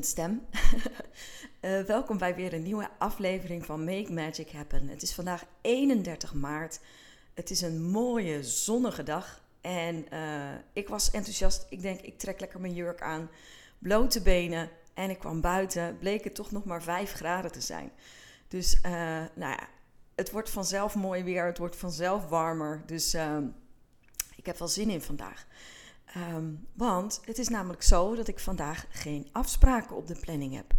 Ochtendstem. uh, welkom bij weer een nieuwe aflevering van Make Magic Happen. Het is vandaag 31 maart. Het is een mooie zonnige dag. En uh, ik was enthousiast. Ik denk, ik trek lekker mijn jurk aan. Blote benen. En ik kwam buiten. Bleek het toch nog maar 5 graden te zijn. Dus uh, nou ja, het wordt vanzelf mooi weer. Het wordt vanzelf warmer. Dus ik heb wel zin in vandaag. Um, want het is namelijk zo dat ik vandaag geen afspraken op de planning heb.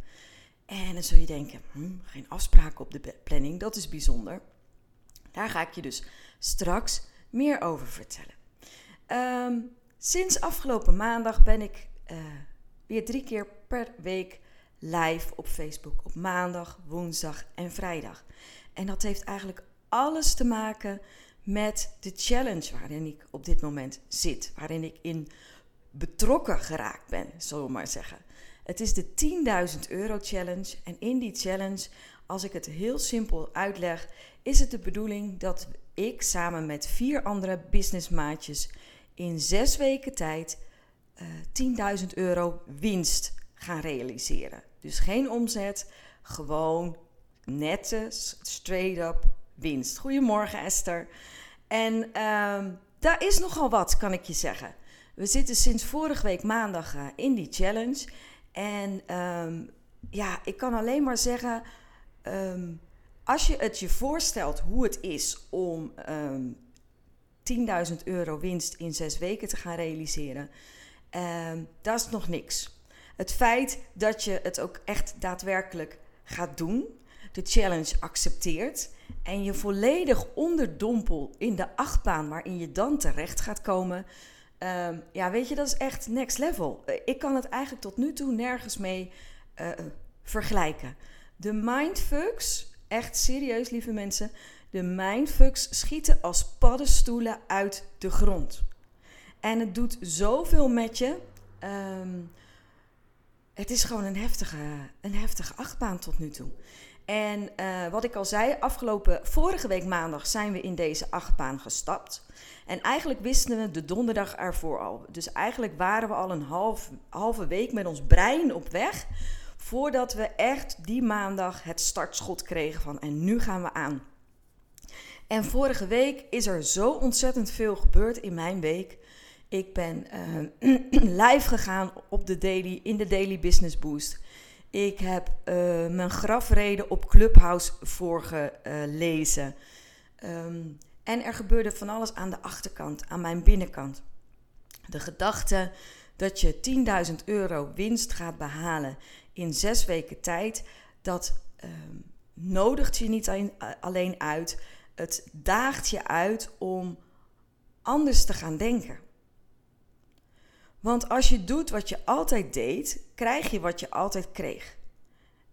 En dan zul je denken, hm, geen afspraken op de planning, dat is bijzonder. Daar ga ik je dus straks meer over vertellen. Um, sinds afgelopen maandag ben ik uh, weer drie keer per week live op Facebook. Op maandag, woensdag en vrijdag. En dat heeft eigenlijk alles te maken met de challenge waarin ik op dit moment zit. Waarin ik in betrokken geraakt ben, zullen we maar zeggen. Het is de 10.000 euro challenge. En in die challenge, als ik het heel simpel uitleg, is het de bedoeling dat ik samen met vier andere businessmaatjes in zes weken tijd uh, eh, 10.000 euro winst gaan realiseren. Dus geen omzet, gewoon nette, straight-up winst. Goedemorgen Esther. En uh, daar is nogal wat, kan ik je zeggen. We zitten sinds vorige week maandag uh, in die challenge. En um, ja, ik kan alleen maar zeggen, um, als je het je voorstelt hoe het is om um, 10.000 euro winst in zes weken te gaan realiseren, dat is nog niks. Het feit dat je het ook echt daadwerkelijk gaat doen, de challenge accepteert en je volledig onderdompel in de achtbaan waarin je dan terecht gaat komen. Um, ja, weet je, dat is echt next level. Eh, ik kan het eigenlijk tot nu toe nergens mee uh, vergelijken. De mindfucks, echt serieus lieve mensen, de mindfucks schieten als paddenstoelen uit de grond. En het doet zoveel met je. Um, het is gewoon een heftige, een heftige achtbaan tot nu toe. En uh, wat ik al zei, afgelopen vorige week maandag zijn we in deze achtbaan gestapt. En eigenlijk wisten we de donderdag ervoor al. Dus eigenlijk waren we al een half, halve week met ons brein op weg. Voordat we echt die maandag het startschot kregen van en nu gaan we aan. En vorige week is er zo ontzettend veel gebeurd in mijn week. Ik ben uh, live gegaan op de daily, in de Daily Business Boost. Ik heb uh, mijn grafreden op Clubhouse voorgelezen. Um, en er gebeurde van alles aan de achterkant, aan mijn binnenkant. De gedachte dat je 10.000 euro winst gaat behalen in zes weken tijd, dat uh, nodigt je niet alleen uit, het daagt je uit om anders te gaan denken. Want als je doet wat je altijd deed, krijg je wat je altijd kreeg.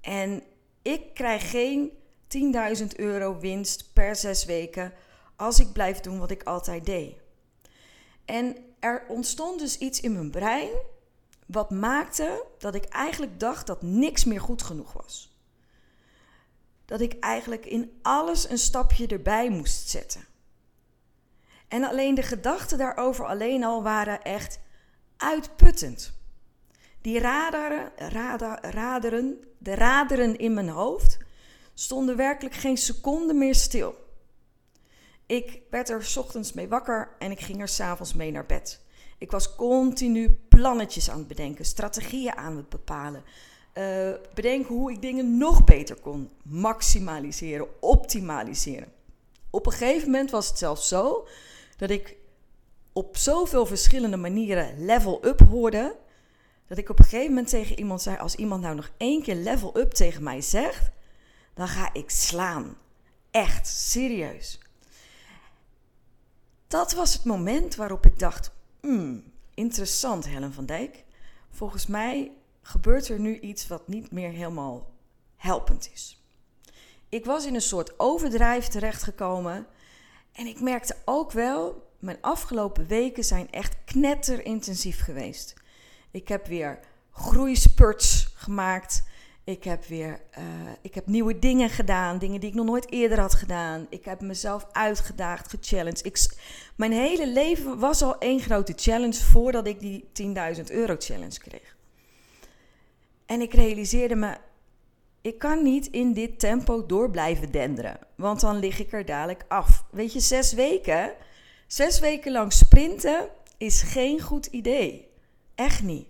En ik krijg geen 10.000 euro winst per zes weken als ik blijf doen wat ik altijd deed. En er ontstond dus iets in mijn brein wat maakte dat ik eigenlijk dacht dat niks meer goed genoeg was. Dat ik eigenlijk in alles een stapje erbij moest zetten. En alleen de gedachten daarover alleen al waren echt uitputtend. Die raderen, de raderen in mijn hoofd stonden werkelijk geen seconde meer stil. Ik werd er ochtends mee wakker en ik ging er s'avonds mee naar bed. Ik was continu plannetjes aan het bedenken, strategieën aan het bepalen. Uh, bedenken hoe ik dingen nog beter kon maximaliseren, optimaliseren. Op een gegeven moment was het zelfs zo dat ik op zoveel verschillende manieren level up hoorde. Dat ik op een gegeven moment tegen iemand zei: Als iemand nou nog één keer level up tegen mij zegt, dan ga ik slaan. Echt, serieus. dat was het moment waarop ik dacht: hmm, interessant, Helen van Dijk. Volgens mij gebeurt er nu iets wat niet meer helemaal helpend is. Ik was in een soort overdrijf terechtgekomen en ik merkte ook wel, mijn afgelopen weken zijn echt knetterintensief geweest. Ik heb weer groeispurts gemaakt. Ik heb weer uh, ik heb nieuwe dingen gedaan, dingen die ik nog nooit eerder had gedaan. Ik heb mezelf uitgedaagd, gechallenged. Ik, mijn hele leven was al één grote challenge voordat ik die 10.000 euro challenge kreeg. En ik realiseerde me, ik kan niet in dit tempo door blijven denderen, want dan lig ik er dadelijk af. Weet je, zes weken, zes weken lang sprinten is geen goed idee. Echt niet.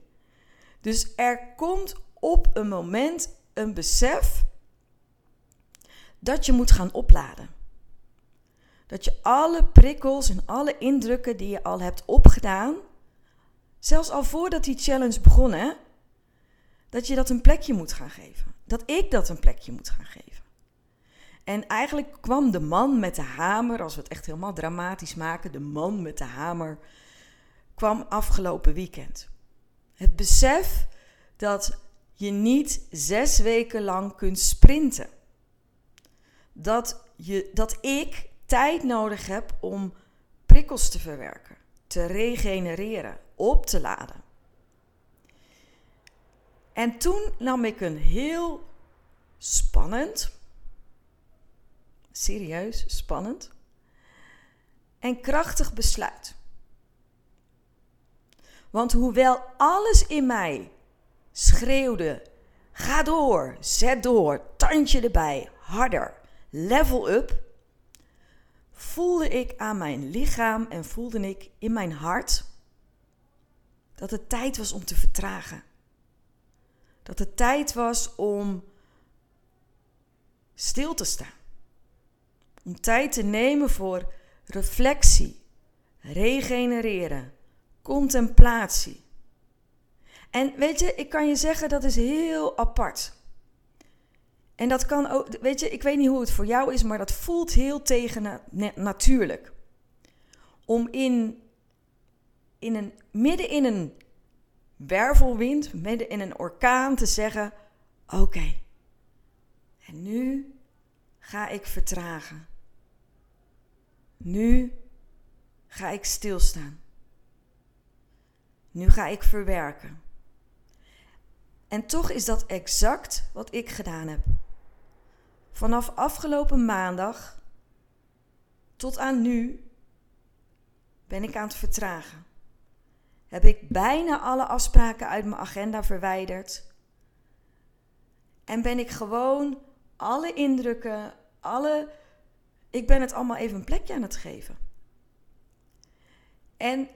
Dus er komt op een moment een besef dat je moet gaan opladen. Dat je alle prikkels en alle indrukken die je al hebt opgedaan, zelfs al voordat die challenge begon, dat je dat een plekje moet gaan geven. Dat ik dat een plekje moet gaan geven. En eigenlijk kwam de man met de hamer, als we het echt helemaal dramatisch maken, de man met de hamer, kwam afgelopen weekend. Het besef dat je niet zes weken lang kunt sprinten. Dat, je, dat ik tijd nodig heb om prikkels te verwerken, te regenereren, op te laden. En toen nam ik een heel spannend, serieus spannend en krachtig besluit. Want hoewel alles in mij schreeuwde: ga door, zet door, tandje erbij, harder, level up, voelde ik aan mijn lichaam en voelde ik in mijn hart dat het tijd was om te vertragen. Dat het tijd was om stil te staan. Om tijd te nemen voor reflectie, regenereren, contemplatie. En weet je, ik kan je zeggen, dat is heel apart. En dat kan ook, weet je, ik weet niet hoe het voor jou is, maar dat voelt heel tegen natuurlijk. Om in, in een, midden in een wervelwind, midden in een orkaan te zeggen: Oké, en nu ga ik vertragen. Nu ga ik stilstaan. Nu ga ik verwerken. En toch is dat exact wat ik gedaan heb. Vanaf afgelopen maandag tot aan nu ben ik aan het vertragen. Heb ik bijna alle afspraken uit mijn agenda verwijderd. En ben ik gewoon alle indrukken, alle. Ik ben het allemaal even een plekje aan het geven. En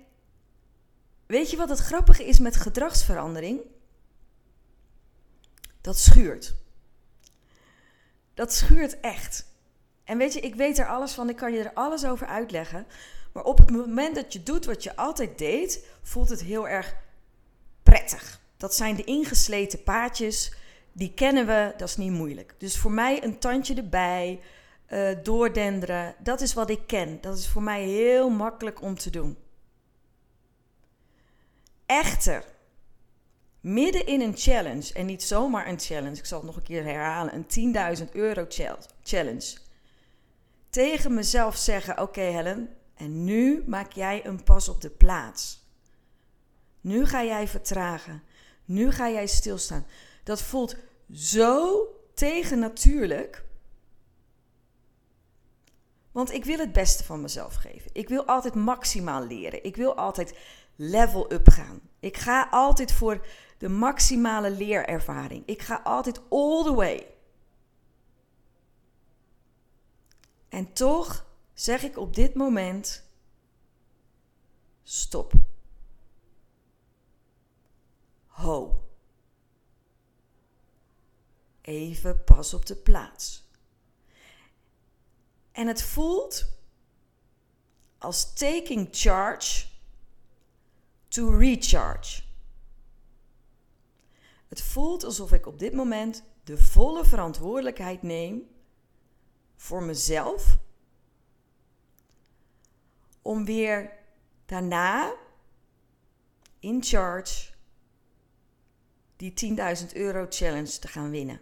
weet je wat het grappige is met gedragsverandering? dat schuurt. Dat schuurt echt. En weet je, ik weet er alles van, ik kan je er alles over uitleggen. Maar op het moment dat je doet wat je altijd deed, voelt het heel erg prettig. Dat zijn de ingesleten paadjes, die kennen we, dat is niet moeilijk. Dus voor mij een tandje erbij, uh, doordenderen, dat is wat ik ken. Dat is voor mij heel makkelijk om te doen. Echter, midden in een challenge, en niet zomaar een challenge, ik zal het nog een keer herhalen, een 10.000 euro challenge, tegen mezelf zeggen: Oké, Helen, en nu maak jij een pas op de plaats. Nu ga jij vertragen. Nu ga jij stilstaan. Dat voelt zo tegennatuurlijk. Want ik wil het beste van mezelf geven. Ik wil altijd maximaal leren. Ik wil altijd level up gaan. Ik ga altijd voor de maximale leerervaring. Ik ga altijd all the way. En toch zeg ik op dit moment: stop. Ho. Even pas op de plaats. En het voelt als taking charge to recharge. Het voelt alsof ik op dit moment de volle verantwoordelijkheid neem voor mezelf. om weer daarna in charge die 10.000 euro challenge te gaan winnen.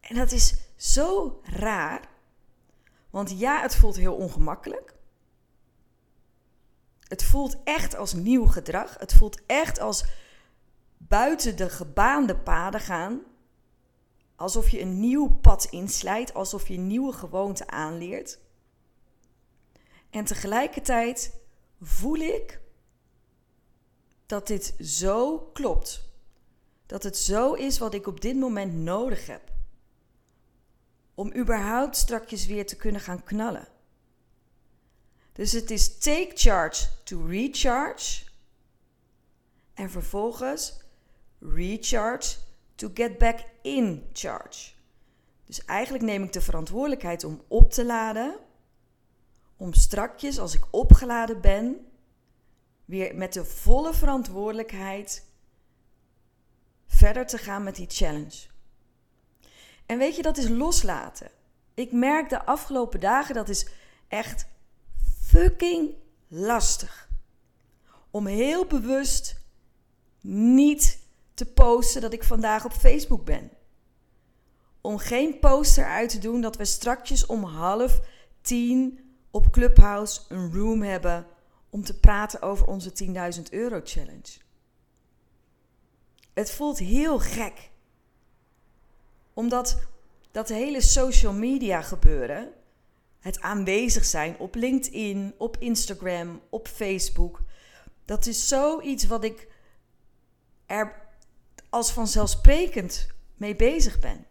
En dat is zo raar, want ja, het voelt heel ongemakkelijk. Het voelt echt als nieuw gedrag. Het voelt echt als buiten de gebaande paden gaan. Alsof je een nieuw pad inslijt, alsof je nieuwe gewoonte aanleert. En tegelijkertijd voel ik dat dit zo klopt. Dat het zo is wat ik op dit moment nodig heb. Om überhaupt strakjes weer te kunnen gaan knallen. Dus het is take charge to recharge. En vervolgens recharge to get back in charge. Dus eigenlijk neem ik de verantwoordelijkheid om op te laden. Om strakjes, als ik opgeladen ben, weer met de volle verantwoordelijkheid verder te gaan met die challenge. En weet je, dat is loslaten. Ik merk de afgelopen dagen dat is echt fucking lastig. Om heel bewust niet te posten dat ik vandaag op Facebook ben. Om geen poster uit te doen dat we strakjes om half tien op Clubhouse een room hebben om te praten over onze 10.000 euro challenge. Het voelt heel gek. Omdat dat hele social media gebeuren, het aanwezig zijn op LinkedIn, op Instagram, op Facebook, dat is zoiets wat ik er als vanzelfsprekend mee bezig ben.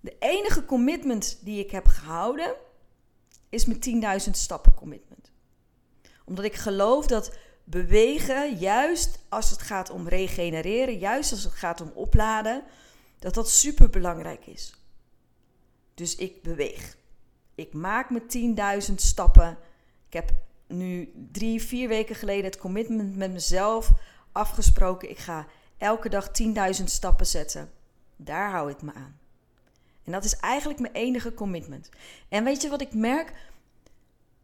De enige commitment die ik heb gehouden is mijn 10.000 stappen commitment. Omdat ik geloof dat bewegen, juist als het gaat om regenereren, juist als het gaat om opladen, dat dat super belangrijk is. Dus ik beweeg. Ik maak mijn 10.000 stappen. Ik heb nu drie, vier weken geleden het commitment met mezelf afgesproken. Ik ga elke dag 10.000 stappen zetten. Daar hou ik me aan. En dat is eigenlijk mijn enige commitment. En weet je wat ik merk?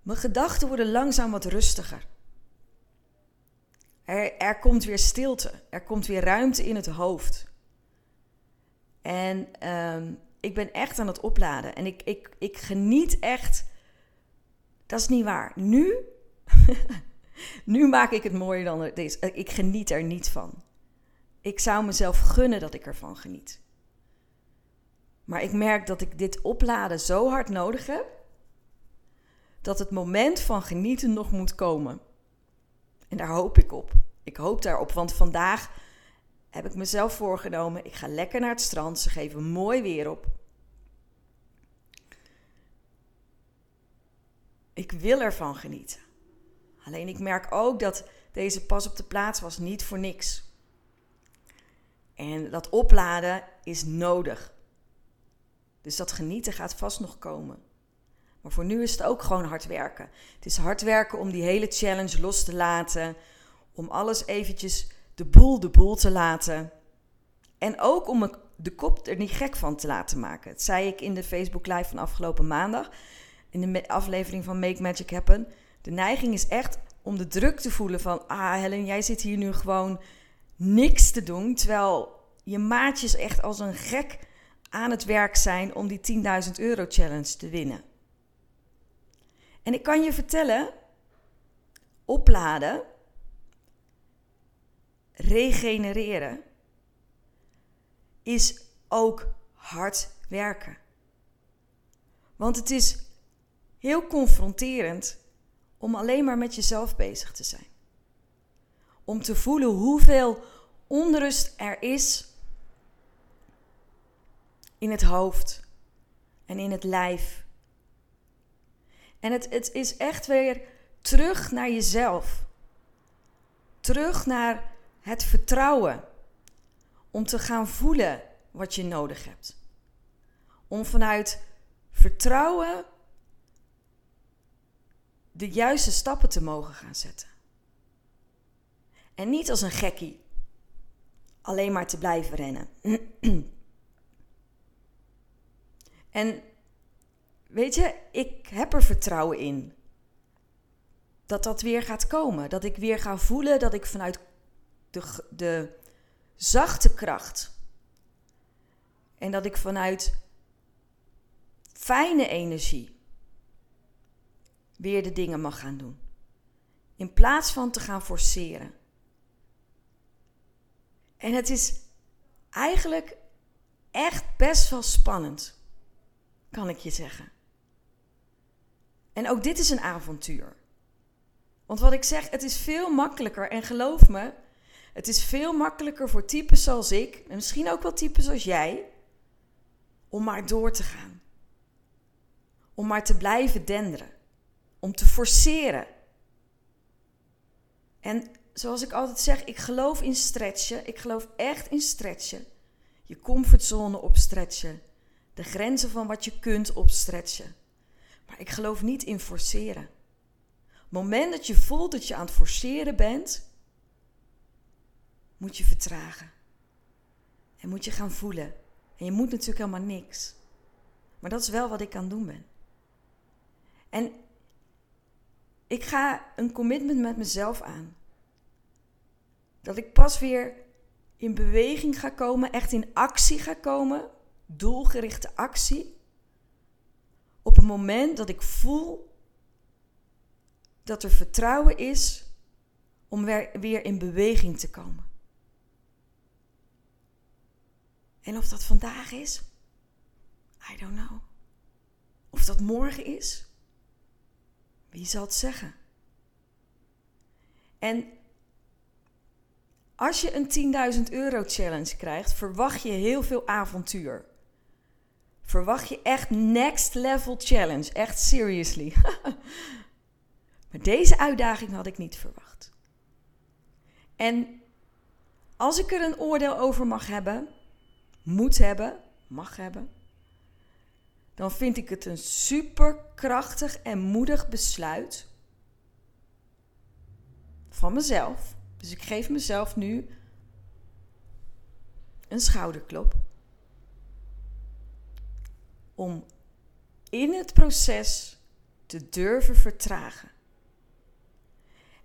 Mijn gedachten worden langzaam wat rustiger. Er, er komt weer stilte. Er komt weer ruimte in het hoofd. En um, ik ben echt aan het opladen. En ik, ik, ik geniet echt. Dat is niet waar. Nu, nu maak ik het mooier dan deze. Ik geniet er niet van. Ik zou mezelf gunnen dat ik ervan geniet. Maar ik merk dat ik dit opladen zo hard nodig heb. Dat het moment van genieten nog moet komen. En daar hoop ik op. Ik hoop daarop, want vandaag heb ik mezelf voorgenomen. Ik ga lekker naar het strand. Ze geven mooi weer op. Ik wil ervan genieten. Alleen ik merk ook dat deze pas op de plaats was niet voor niks. En dat opladen is nodig. Dus dat genieten gaat vast nog komen. Maar voor nu is het ook gewoon hard werken. Het is hard werken om die hele challenge los te laten. Om alles eventjes de boel de boel te laten. En ook om de kop er niet gek van te laten maken. Dat zei ik in de Facebook Live van afgelopen maandag. In de aflevering van Make Magic Happen. De neiging is echt om de druk te voelen van... Ah Helen, jij zit hier nu gewoon niks te doen. Terwijl je maatjes echt als een gek aan het werk zijn om die 10.000 euro challenge te winnen. En ik kan je vertellen, opladen regenereren is ook hard werken. Want het is heel confronterend om alleen maar met jezelf bezig te zijn. Om te voelen hoeveel onrust er is in het hoofd en in het lijf. En het, het is echt weer terug naar jezelf. Terug naar het vertrouwen om te gaan voelen wat je nodig hebt. Om vanuit vertrouwen de juiste stappen te mogen gaan zetten. En niet als een gekkie alleen maar te blijven rennen. en weet je, ik heb er vertrouwen in. Dat dat weer gaat komen. Dat ik weer ga voelen dat ik vanuit de, de zachte kracht. En dat ik vanuit fijne energie weer de dingen mag gaan doen. In plaats van te gaan forceren. En het is eigenlijk echt best wel spannend, kan ik je zeggen. En ook dit is een avontuur. Want wat ik zeg, het is veel makkelijker. En geloof me, het is veel makkelijker voor types zoals ik, en misschien ook wel types zoals jij, om maar door te gaan. Om maar te blijven denderen. Om te forceren. En zoals ik altijd zeg, ik geloof in stretchen. Ik geloof echt in stretchen. Je comfortzone opstretchen. De grenzen van wat je kunt opstretchen. Maar ik geloof niet in forceren. Het moment dat je voelt dat je aan het forceren bent, moet je vertragen. En moet je gaan voelen. En je moet natuurlijk helemaal niks. Maar dat is wel wat ik aan het doen ben. En ik ga een commitment met mezelf aan. Dat ik pas weer in beweging ga komen, echt in actie ga komen, doelgerichte actie. Op het moment dat ik voel dat er vertrouwen is om weer in beweging te komen. En of dat vandaag is, I don't know. Of dat morgen is, wie zal het zeggen? En als je een 10.000 euro challenge krijgt, verwacht je heel veel avontuur. Verwacht je echt next level challenge, echt seriously. maar deze uitdaging had ik niet verwacht. En als ik er een oordeel over mag hebben, moet hebben, mag hebben, dan vind ik het een superkrachtig en moedig besluit van mezelf. Dus ik geef mezelf nu een schouderklop. Om in het proces te durven vertragen.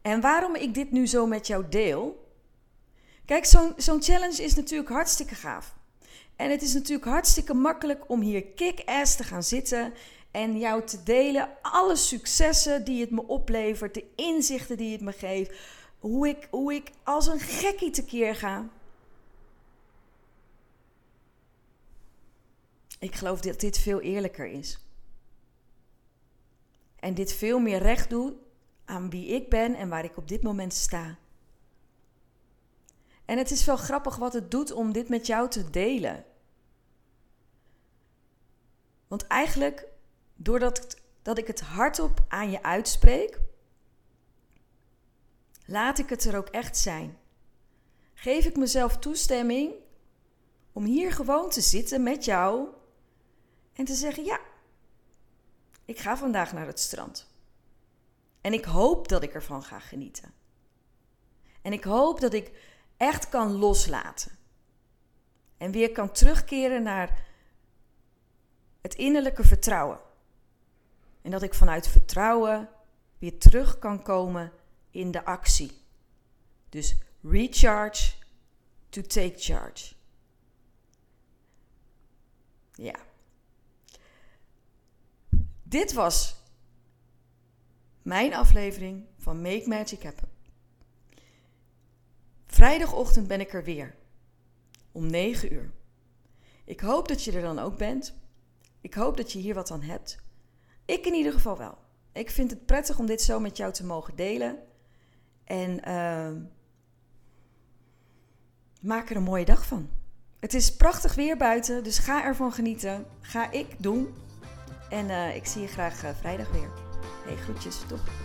En waarom ik dit nu zo met jou deel? Kijk, zo'n zo'n challenge is natuurlijk hartstikke gaaf. En het is natuurlijk hartstikke makkelijk om hier kick-ass te gaan zitten en jou te delen alle successen die het me oplevert, de inzichten die het me geeft, hoe ik, hoe ik als een gekkie tekeer ga. Ik geloof dat dit veel eerlijker is. En dit veel meer recht doet aan wie ik ben en waar ik op dit moment sta. En het is wel grappig wat het doet om dit met jou te delen. Want eigenlijk, doordat dat ik het hardop aan je uitspreek, laat ik het er ook echt zijn. Geef ik mezelf toestemming om hier gewoon te zitten met jou en te zeggen: Ja, ik ga vandaag naar het strand. En ik hoop dat ik ervan ga genieten. En ik hoop dat ik echt kan loslaten. En weer kan terugkeren naar het innerlijke vertrouwen. En dat ik vanuit vertrouwen weer terug kan komen in de actie. Dus recharge to take charge. Ja. Dit was mijn aflevering van Make Magic Happen. Vrijdagochtend ben ik er weer. Om 9 uur. Ik hoop dat je er dan ook bent. Ik hoop dat je hier wat aan hebt. Ik in ieder geval wel. Ik vind het prettig om dit zo met jou te mogen delen. En uh, maak er een mooie dag van. Het is prachtig weer buiten, dus ga ervan genieten. Ga ik doen. En uh, ik zie je graag uh, vrijdag weer. Hey, groetjes, toch?